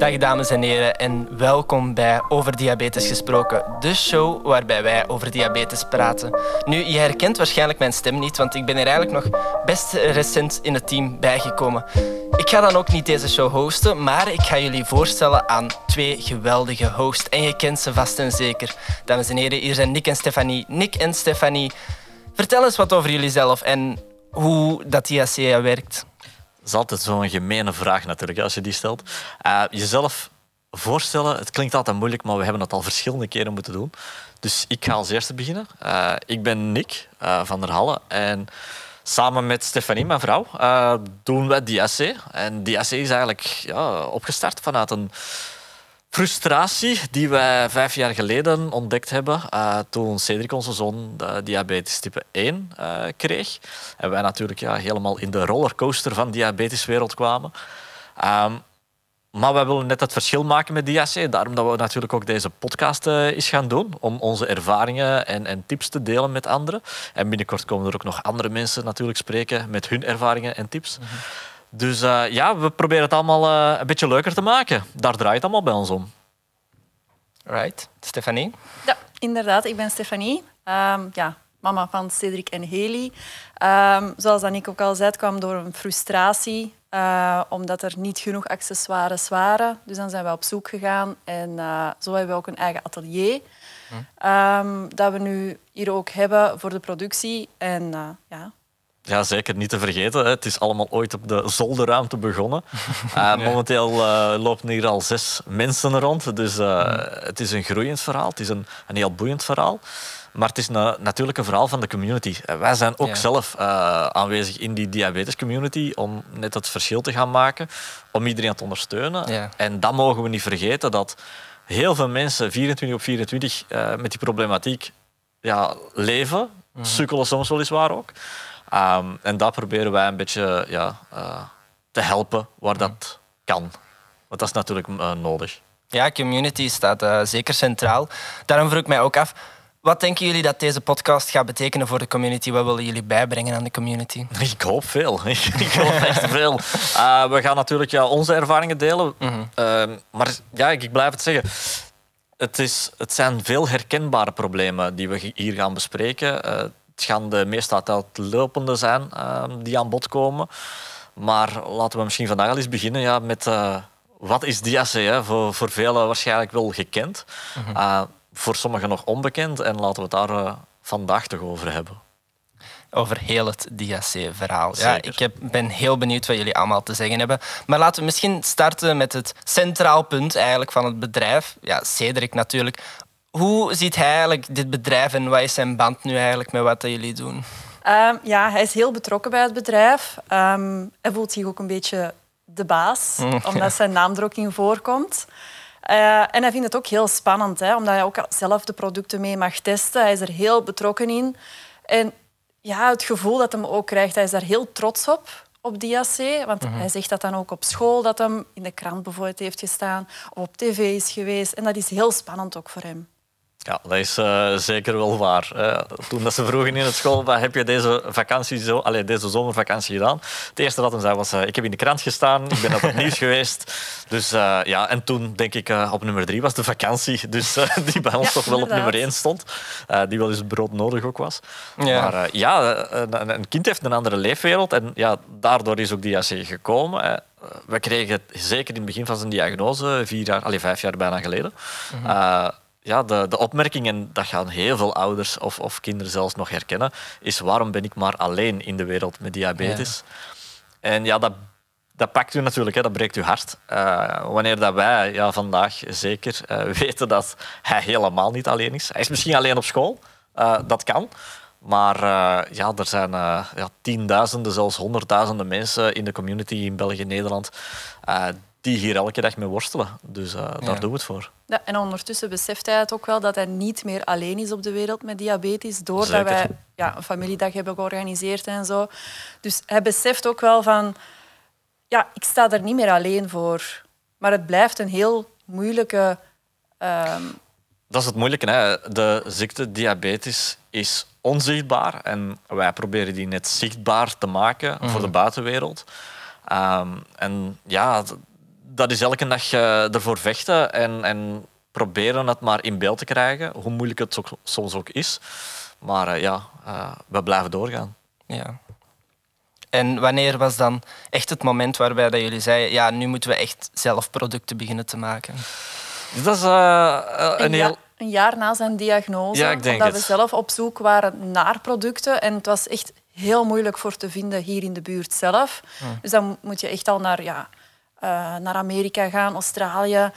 Dag dames en heren en welkom bij Over Diabetes Gesproken, de show waarbij wij over diabetes praten. Nu, je herkent waarschijnlijk mijn stem niet, want ik ben er eigenlijk nog best recent in het team bijgekomen. Ik ga dan ook niet deze show hosten, maar ik ga jullie voorstellen aan twee geweldige hosts. En je kent ze vast en zeker. Dames en heren, hier zijn Nick en Stefanie. Nick en Stefanie, vertel eens wat over jullie zelf en hoe dat DHC werkt. Dat is altijd zo'n gemene vraag natuurlijk, als je die stelt. Uh, jezelf voorstellen, het klinkt altijd moeilijk, maar we hebben het al verschillende keren moeten doen. Dus ik ga als eerste beginnen. Uh, ik ben Nick uh, van der Halle en samen met Stefanie, mijn vrouw, doen we DSC. En DSC is eigenlijk ja, opgestart vanuit een frustratie die wij vijf jaar geleden ontdekt hebben uh, toen Cedric, onze zoon, diabetes type 1 uh, eh, kreeg. En wij natuurlijk ja, helemaal in de rollercoaster van diabeteswereld kwamen. Um, maar wij willen net het verschil maken met DAC. Daarom dat we natuurlijk ook deze podcast uh, eens gaan doen. Om onze ervaringen en, en, tips te delen met anderen. En binnenkort komen er ook nog andere mensen natuurlijk spreken met hun ervaringen en tips. -hmm. Dus uh, ja, we proberen het allemaal uh, een beetje leuker te maken. Daar draait het allemaal bij ons om. Right. Stefanie? Ja, inderdaad. Ik ben Stefanie. Um, ja, mama van Cedric en Haley. Um, zoals ik ook al zei, het kwam door een frustratie. Uh, omdat er niet genoeg accessoires waren. Dus dan zijn we op zoek gegaan. En zo hebben we ook een eigen atelier. Hm. Um, dat we nu hier ook hebben voor de productie. En ja, ja, zeker niet te vergeten. Het is allemaal ooit op de zolderruimte begonnen. Uh, momenteel uh, lopen hier al zes mensen rond. Dus uh, het is een groeiend verhaal. Het is een, een heel boeiend verhaal. Maar het is na, natuurlijk een verhaal van de community. Wij zijn ook ja. zelf aanwezig in die diabetes community om net het verschil te gaan maken, om iedereen te ondersteunen. Ja. En dat mogen we niet vergeten, dat heel veel mensen 24 op 24 met die problematiek ja, leven. Mm Sukkelen soms weliswaar ook. Um, en dat proberen wij een beetje ja, uh, te helpen waar dat kan. Want dat is natuurlijk uh, nodig. Ja, community staat uh, zeker centraal. Daarom vroeg ik mij ook af, wat denken jullie dat deze podcast gaat betekenen voor de community? Wat willen jullie bijbrengen aan de community? Ik hoop veel. Ik hoop echt veel. Uh, we gaan natuurlijk ja, onze ervaringen delen. Mm -hmm. uh, maar ja, ik blijf het zeggen. Het, is, het zijn veel herkenbare problemen die we hier gaan bespreken. Uh, het gaan de meest uitlopende zijn uh, die aan bod komen. Maar laten we misschien vandaag al eens beginnen ja, met uh, wat is DAC? Voor, voor velen waarschijnlijk wel gekend, mm -hmm. uh, voor sommigen nog onbekend. En laten we het daar uh, vandaag toch over hebben. Over heel het DAC-verhaal. Ja, ik heb, ben heel benieuwd wat jullie allemaal te zeggen hebben. Maar laten we misschien starten met het centraal punt eigenlijk van het bedrijf. Ja, Cedric natuurlijk. Hoe ziet hij eigenlijk dit bedrijf en wat is zijn band nu eigenlijk met wat jullie doen? Um, ja, hij is heel betrokken bij het bedrijf. Um, hij voelt zich ook een beetje de baas, mm, omdat ja. zijn naam er ook in voorkomt. Uh, en hij vindt het ook heel spannend, hè, omdat hij ook zelf de producten mee mag testen. Hij is er heel betrokken in. En ja, het gevoel dat hij ook krijgt, hij is daar heel trots op op DAC. Want mm -hmm. hij zegt dat dan ook op school, dat hem in de krant bijvoorbeeld heeft gestaan, of op tv is geweest. En dat is heel spannend ook voor hem. Ja, dat is uh, zeker wel waar. Uh, toen dat ze vroegen in het school, wat heb je deze, vakantie zo, allez, deze zomervakantie gedaan? Het eerste wat hij zei was, uh, ik heb in de krant gestaan, ik ben op het nieuws geweest. Dus ja, en toen denk ik op nummer drie was de vakantie, dus die bij ons ja, toch wel inderdaad. op nummer één stond. die wel eens brood nodig ook was. Ja. Maar ja, een, een, kind heeft een andere leefwereld en ja, daardoor is ook die AC gekomen. we kregen het zeker in het begin van zijn diagnose, vier jaar, allez, vijf jaar bijna geleden. Mm -hmm ja, de, de opmerking, en dat gaan heel veel ouders of, of kinderen zelfs nog herkennen, is waarom ben ik maar alleen in de wereld met diabetes? Ja. En ja, dat, dat pakt u natuurlijk, hè, dat breekt uw hart. Uh, wanneer dat wij ja, vandaag zeker uh, weten dat hij helemaal niet alleen is. Hij is misschien alleen op school, uh, dat kan. Maar ja, er zijn ja, tienduizenden, zelfs honderdduizenden mensen in de community in België en Nederland die hier elke dag mee worstelen. Dus uh, daar ja. doen we het voor. Ja, en ondertussen beseft hij het ook wel dat hij niet meer alleen is op de wereld met diabetes, doordat Zeker. wij ja, een familiedag hebben georganiseerd en zo. Dus hij beseft ook wel van, ja, ik sta er niet meer alleen voor. Maar het blijft een heel moeilijke... Um... Dat is het moeilijke. Hè? De ziekte diabetes is onzichtbaar en wij proberen die net zichtbaar te maken mm. voor de buitenwereld. Um, en ja, dat is elke dag uh, ervoor vechten en, en proberen het maar in beeld te krijgen, hoe moeilijk het soms ook is. Maar uh, ja, uh, we blijven doorgaan. Ja. En wanneer was dan echt het moment waarbij dat jullie zeiden, ja, nu moeten we echt zelf producten beginnen te maken? Dat is uh, een heel... een jaar na zijn diagnose, ja, omdat we zelf op zoek waren naar producten. En het was echt heel moeilijk voor te vinden hier in de buurt zelf. Dus dan moet je echt al naar, ja, uh, naar Amerika gaan, Australië.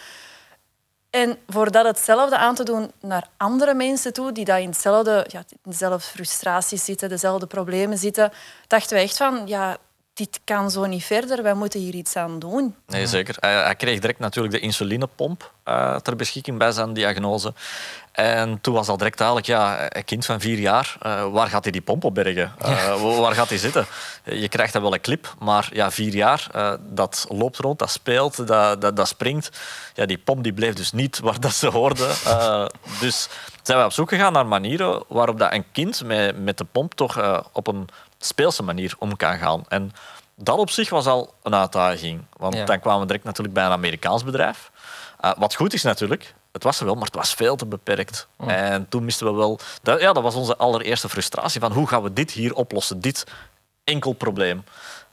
En voor dat hetzelfde aan te doen naar andere mensen toe, die daar in hetzelfde, ja, dezelfde frustraties zitten, dezelfde problemen zitten, dachten we echt van, ja, dit kan zo niet verder, wij moeten hier iets aan doen. Nee, zeker. Hij, kreeg direct natuurlijk de insulinepomp uh, ter beschikking bij zijn diagnose. En toen was al direct eigenlijk, ja, een kind van vier jaar, uh, waar gaat hij die pomp opbergen? Uh, waar gaat hij zitten? Je krijgt dan wel een clip, maar ja, vier jaar, uh, dat loopt rond, dat speelt, dat, dat, dat, springt. Ja, die pomp die bleef dus niet waar dat ze hoorde. dus zijn we op zoek gegaan naar manieren waarop dat een kind met, met de pomp toch op een speelse manier om kan gaan. En dat op zich was al een uitdaging. Want dan kwamen we direct natuurlijk bij een Amerikaans bedrijf. wat goed is natuurlijk, het was er wel, maar het was veel te beperkt. Oh. En toen misten we wel... Dat, ja, dat was onze allereerste frustratie. Van hoe gaan we dit hier oplossen? Dit enkel probleem.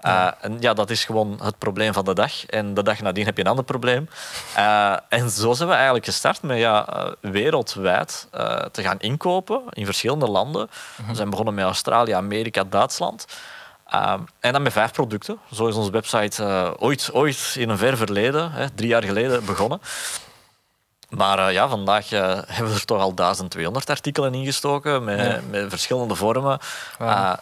Ja. Uh, en ja, dat is gewoon het probleem van de dag. En de dag nadien heb je een ander probleem. Uh, en zo zijn we eigenlijk gestart met ja, uh, wereldwijd te gaan inkopen in verschillende landen. Mhm. We zijn begonnen met Australië, Amerika, Duitsland. en dan met vijf producten. Zo is onze website ooit, ooit in een ver verleden, hè, drie jaar geleden, begonnen. Maar uh, ja, vandaag uh, hebben we er toch al 1200 artikelen ingestoken met, met verschillende vormen. Uh,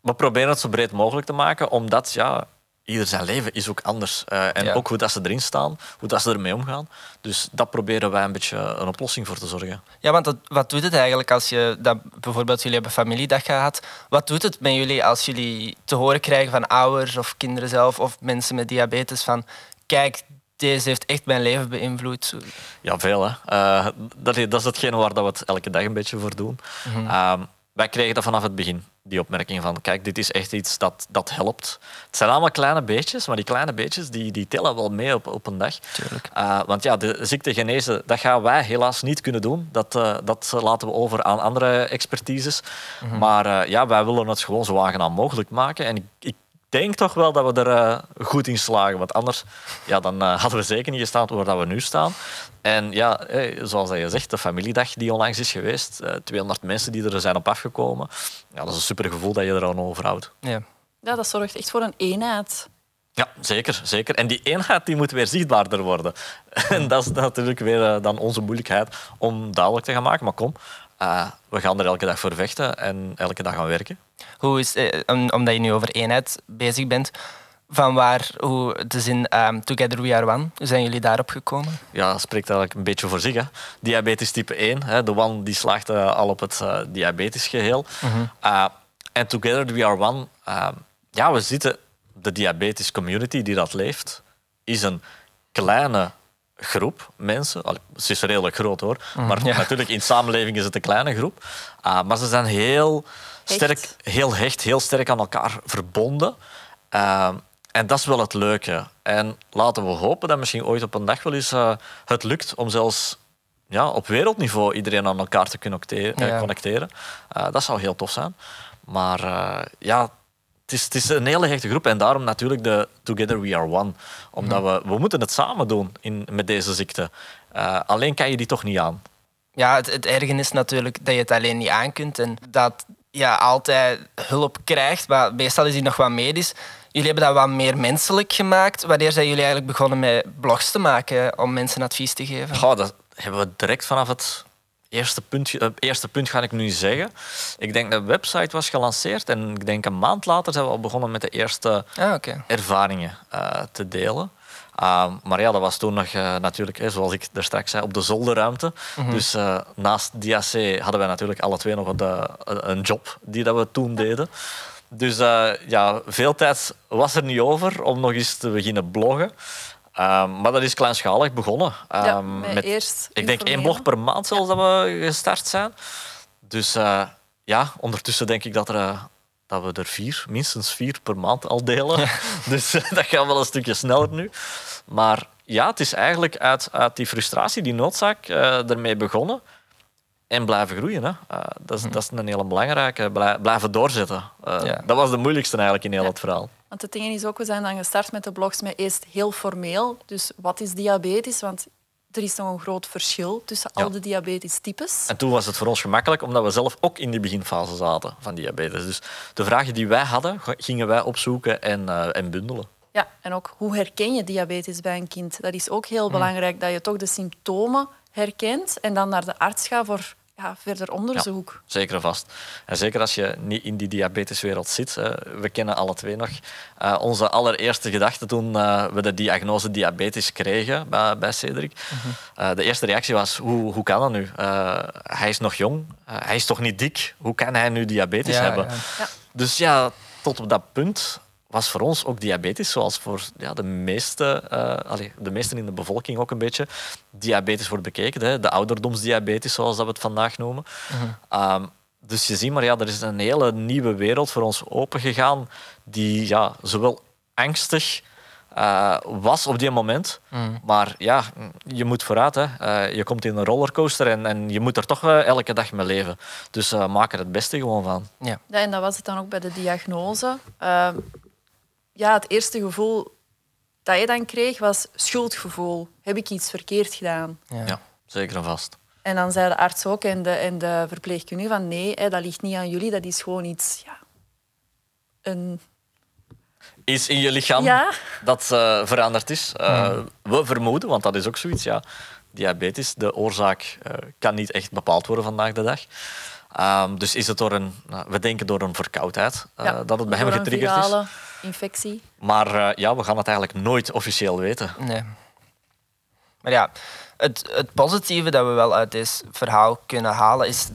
we proberen het zo breed mogelijk te maken, omdat ja, ieder zijn leven is ook anders. en ook hoe dat ze erin staan, hoe dat ze ermee omgaan. Dus dat proberen wij een beetje een oplossing voor te zorgen. Ja, want wat doet het eigenlijk als je dat, bijvoorbeeld jullie hebben familiedag gehad? Wat doet het met jullie als jullie te horen krijgen van ouders of kinderen zelf of mensen met diabetes van kijk, deze heeft echt mijn leven beïnvloed. Ja, veel. Hè. Uh, dat, dat, is hetgene waar dat we het elke dag een beetje voor doen. Mm wij kregen dat vanaf het begin, die opmerking van kijk, dit is echt iets dat, dat helpt. Het zijn allemaal kleine beetjes, maar die kleine beetjes die, die tellen wel mee op, op een dag. Uh, want ja, de ziekte genezen, dat gaan wij helaas niet kunnen doen. Dat, uh, dat laten we over aan andere expertises. Mhm. Maar ja, wij willen het gewoon zo aangenaam mogelijk maken. En ik, ik denk toch wel dat we er uh, goed in slagen. Want anders ja, dan, uh, hadden we zeker niet gestaan waar we nu staan. En ja, zoals je zegt, de familiedag die onlangs is geweest. Uh, eh, 200 mensen die er zijn op afgekomen. Ja, dat is een super gevoel dat je er aan overhoudt. Ja. ja, dat zorgt echt voor een eenheid. Ja, zeker, zeker. En die eenheid die moet weer zichtbaarder worden. En dat is natuurlijk weer dan onze moeilijkheid om duidelijk te gaan maken. Maar kom, uh, we gaan er elke dag voor vechten en elke dag gaan werken. Hoe is, eh, omdat je nu over eenheid bezig bent, van waar hoe de zin um, Together We Are One, hoe zijn jullie daarop gekomen? Ja, dat spreekt eigenlijk een beetje voor zich. Hè. Diabetes type 1, hè. de one die slaagt uh, al op het uh, diabetes geheel. Mhm. Uh, en Together We Are One, ja, we zitten, de diabetes community die dat leeft, is een kleine groep mensen. Allee, het is redelijk groot hoor, mhm. maar natuurlijk in samenleving is het een kleine groep. Uh, maar ze zijn heel sterk, heel hecht, heel sterk aan elkaar verbonden. Uh, en dat is wel het leuke. En laten we hopen dat misschien ooit op een dag wel eens uh, het lukt om zelfs ja, op wereldniveau iedereen aan elkaar te connecteren. connecteren. dat zou heel tof zijn. Maar ja, het is, het is, een hele hechte groep en daarom natuurlijk de Together We Are One. Omdat we, we moeten het samen doen in, met deze ziekte. Uh, alleen kan je die toch niet aan. Ja, het, het ergen is natuurlijk dat je het alleen niet aan kunt en dat je altijd hulp krijgt, maar meestal is die nog wat medisch. Jullie hebben dat wat meer menselijk gemaakt. Wanneer zijn jullie eigenlijk begonnen met blogs te maken om mensen advies te geven? Goh, dat hebben we direct vanaf het eerste punt, uh, eerste punt ga ik nu zeggen. Ik denk dat de website was gelanceerd en ik denk een maand later zijn we al begonnen met de eerste ah, ervaringen uh, te delen. Uh, maar ja, dat was toen nog uh, natuurlijk, hè, zoals ik er straks zei, op de zolderruimte. Mm -hmm. Dus naast DAC hadden wij natuurlijk alle twee nog een, een job die dat we toen deden. Dus ja, veel tijd was er niet over om nog eens te beginnen bloggen. Um, maar dat is kleinschalig begonnen. Um, ja, met, eerst ik denk één blog per maand zelfs dat we gestart zijn. Dus uh, ja, ondertussen denk ik dat, er, uh, dat we er vier, minstens vier per maand al delen. dus uh, dat gaat wel een stukje sneller nu. Maar ja, het is eigenlijk uit, uit die frustratie, die noodzaak, ermee begonnen. En blijven groeien. Hè. Dat, is, mm. dat is een hele belangrijke. Blijven doorzetten. Dat was de moeilijkste eigenlijk in heel het verhaal. Want het ding is ook, we zijn dan gestart met de blogs met eerst heel formeel. Dus wat is diabetes? Want er is nog een groot verschil tussen al de diabetestypes. En toen was het voor ons gemakkelijk, omdat we zelf ook in die beginfase zaten van diabetes. Dus de vragen die wij hadden, gingen wij opzoeken en, uh, en bundelen. Ja, en ook hoe herken je diabetes bij een kind? Dat is ook heel mm. belangrijk, dat je toch de symptomen herkent en dan naar de arts gaat voor ja, verder onderzoek. Ja, zeker vast. En zeker als je niet in die diabeteswereld zit. We kennen alle twee nog uh, onze allereerste gedachte toen uh, we de diagnose diabetes kregen bij, bij Cedric. uh, de eerste reactie was, hoe, hoe kan dat nu? hij is nog jong, hij is toch niet dik? Hoe kan hij nu diabetes hebben? Ja. Dus ja, tot op dat punt was voor ons ook diabetes, zoals voor ja, de, meeste, uh, de meesten in de bevolking ook een beetje, diabetes wordt bekeken. Hè? De ouderdomsdiabetes, zoals dat we het vandaag noemen. Uh dus je ziet maar, ja, er is een hele nieuwe wereld voor ons opengegaan, die ja, zowel angstig uh, was op die moment. Mhm. Maar ja, je moet vooruit. Hè. Uh, je komt in een rollercoaster en, en je moet er toch uh, elke dag mee leven. Dus maak er het beste gewoon van. Ja. ja, en dat was het dan ook bij de diagnose. Ja, het eerste gevoel dat je dan kreeg was schuldgevoel. Heb ik iets verkeerd gedaan? Ja, ja zeker en vast. En dan zei de arts ook en de, en de verpleegkundige van nee, hè, dat ligt niet aan jullie, dat is gewoon iets... Ja, een... Iets in je lichaam ja. dat uh, veranderd is. Uh, We vermoeden, want dat is ook zoiets, ja, diabetes, de oorzaak uh, kan niet echt bepaald worden vandaag de dag. Um, dus is het door een, nou, we denken door een verkoudheid ja, dat het bij hem getriggerd is infectie. Maar uh, ja, we gaan het eigenlijk nooit officieel weten. Nee. Maar ja, het, het positieve dat we wel uit dit verhaal kunnen halen is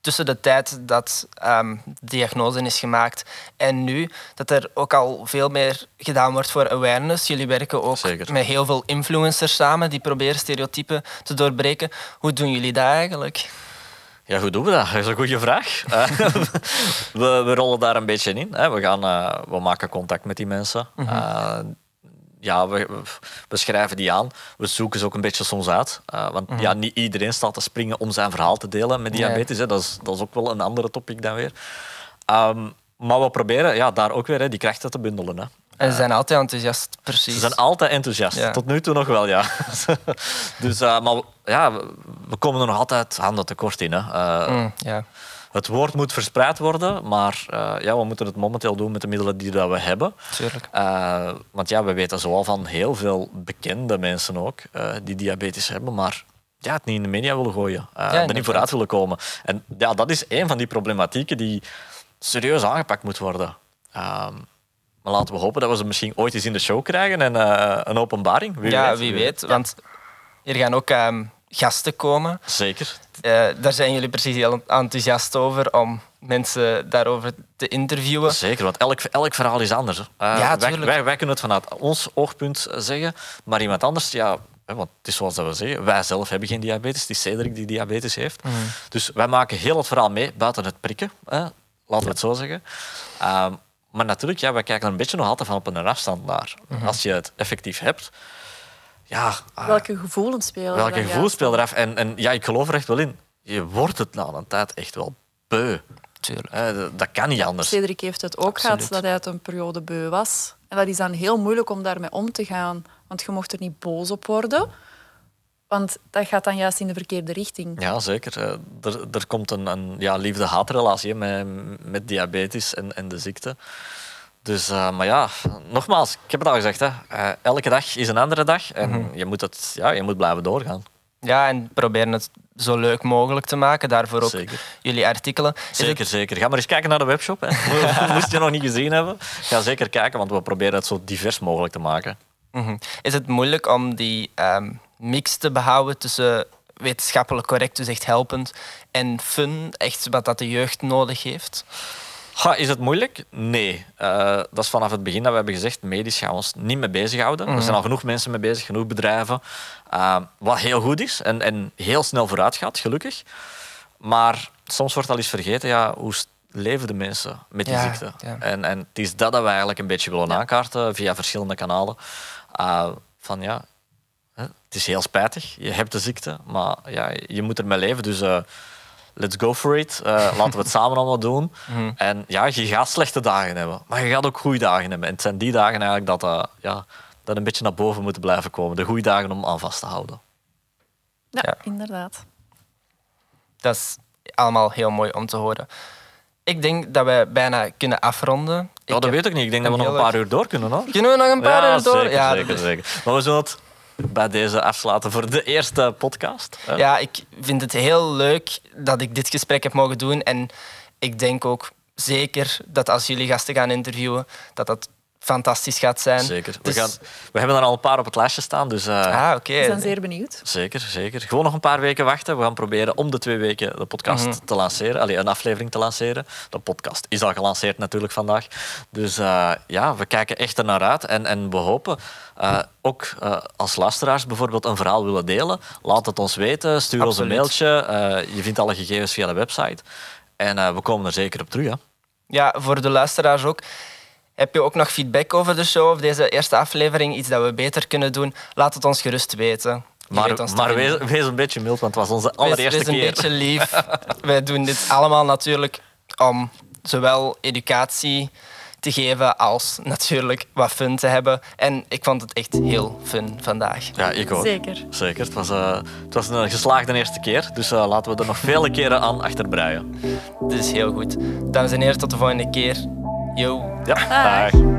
tussen de tijd dat um, de diagnose is gemaakt en nu, dat er ook al veel meer gedaan wordt voor awareness. Jullie werken ook Zeker. met heel veel influencers samen die proberen stereotypen te doorbreken. Hoe doen jullie dat eigenlijk? Ja, hoe doen we dat? Dat is een goede vraag. Eh, we, we, rollen daar een beetje in. We, gaan, uh, we maken contact met die mensen. Mm -hmm. ja, we, we, schrijven die aan. We zoeken ze ook een beetje soms uit. want mm -hmm. ja, niet iedereen staat te springen om zijn verhaal te delen met diabetes. Nee. Dat, is, dat is ook wel een andere topic dan weer. Um, maar we proberen ja, daar ook weer hè, die krachten te bundelen. Hè. En ze zijn altijd enthousiast, precies. Ze zijn altijd enthousiast. Tot nu toe nog wel, ja. dus, uh, maar ja, we komen er nog altijd handen tekort in. Hè. Uh, mm, ja. Het woord moet verspreid worden, maar uh, ja, we moeten het momenteel doen met de middelen die dat we hebben. Tuurlijk. want ja, we weten zoal van heel veel bekende mensen ook die diabetes hebben, maar ja, het niet in de media willen gooien. Uh, er niet vooruit willen komen. En ja, dat is een van die problematieken die serieus aangepakt moet worden. Ehm, maar laten we hopen dat we ze misschien ooit eens in de show krijgen en uh, een openbaring. Wie ja, weet. wie weet. Want hier gaan ook um, gasten komen. Zeker. Uh, daar zijn jullie precies heel enthousiast over om mensen daarover te interviewen. Zeker, want elk, elk verhaal is anders. Uh, ja, wij, wij, wij, kunnen het vanuit ons oogpunt zeggen, maar iemand anders, ja, want het is zoals dat we zeggen, wij zelf hebben geen diabetes, het is Cedric die diabetes heeft. Mm. Dus wij maken heel het verhaal mee, buiten het prikken, hè, laten we het zo zeggen. Um, maar natuurlijk, ja, we kijken er een beetje nog altijd van op een afstand naar. Mhm. Als je het effectief hebt, ja... Ah, welke gevoelens spelen Welke gevoelens spelen eraf? En, en ja, ik geloof er echt wel in. Je wordt het na een tijd echt wel beu. Tuurlijk. dat, kan niet anders. Cedric heeft het ook gehad dat hij uit een periode beu was. En dat is dan heel moeilijk om daarmee om te gaan. Want je mocht er niet boos op worden. Want dat gaat dan juist in de verkeerde richting. Ja, zeker. Eh, er, er komt een, een ja, liefde-haatrelatie met, met diabetes en, en de ziekte. Dus, uh, maar ja, nogmaals, ik heb het al gezegd, hè, uh, elke dag is een andere dag en mm -hmm. je, moet het, ja, je moet blijven doorgaan. Ja, en proberen het zo leuk mogelijk te maken. Daarvoor ook zeker. jullie artikelen. zeker, het... zeker. Ga maar eens kijken naar de webshop. Hè. Moest je nog niet gezien hebben, ga zeker kijken, want we proberen het zo divers mogelijk te maken. Mm -hmm. Is het moeilijk om die um, mix te behouden tussen wetenschappelijk correct, dus echt helpend, en fun, echt wat dat de jeugd nodig heeft? Ha, is het moeilijk? Nee. Uh, dat is vanaf het begin dat we hebben gezegd, medisch gaan we ons niet mee bezighouden. Mm Er zijn al genoeg mensen mee bezig, genoeg bedrijven. Uh, wat heel goed is en, en heel snel vooruit gaat, gelukkig. Maar soms wordt al eens vergeten ja, hoe leven de mensen met die ziekte. Ja. En, en het is dat dat we eigenlijk een beetje willen aankaarten via verschillende kanalen. Uh, van ja, hè, het is heel spijtig. Je hebt de ziekte, maar ja, je moet ermee leven. Dus eh, let's go for it. Eh, laten we het samen allemaal doen. En ja, je gaat slechte dagen hebben, maar je gaat ook goede dagen hebben. En het zijn die dagen eigenlijk dat, eh, ja, dat een beetje naar boven moeten blijven komen. De goede dagen om aan vast te houden. Ja, Ja. inderdaad. Dat is allemaal heel mooi om te horen. Ik denk dat we bijna kunnen afronden. Ja, dat weet ik niet. Ik denk dat we nog een paar uur door kunnen. Hoor. Kunnen we nog een paar ja, uur door? Zeker, ja, zeker, zeker. Maar we zullen het bij deze afsluiten voor de eerste podcast. hè. Ja, ik vind het heel leuk dat ik dit gesprek heb mogen doen. En ik denk ook zeker dat als jullie gasten gaan interviewen, dat dat fantastisch gaat zijn. Zeker. We, Dus- gaan, we hebben er al een paar op het lijstje staan. Dus eh, Ah, oké. We zijn zeer benieuwd. Zeker, zeker. Gewoon nog een paar weken wachten. We gaan proberen om de twee weken de podcast Mhm. te lanceren. Allee, een aflevering te lanceren. De podcast is al gelanceerd natuurlijk vandaag. Dus eh, ja, we kijken echt er naar uit. En, en we hopen eh, ook eh, als luisteraars bijvoorbeeld een verhaal willen delen. Laat het ons weten. Stuur ons een mailtje. Eh, je vindt alle gegevens via de website. En eh, we komen er zeker op terug. Hè. Ja, voor de luisteraars ook. Heb je ook nog feedback over de show of deze eerste aflevering? Iets dat we beter kunnen doen? Laat het ons gerust weten. Je Maar, wees, wees een beetje mild, want het was onze Wees- allereerste wees een keer. beetje lief. Wij doen dit allemaal natuurlijk om zowel educatie te geven als natuurlijk wat fun te hebben. En ik vond het echt heel fun vandaag. Ja, ik ook. Zeker. Zeker. Het was, eh, het was een geslaagde eerste keer. Dus eh, laten we er nog vele keren aan achterbreien. Dit is heel goed. Dames en heren, tot de volgende keer. Yo. Ja, Dag. dag.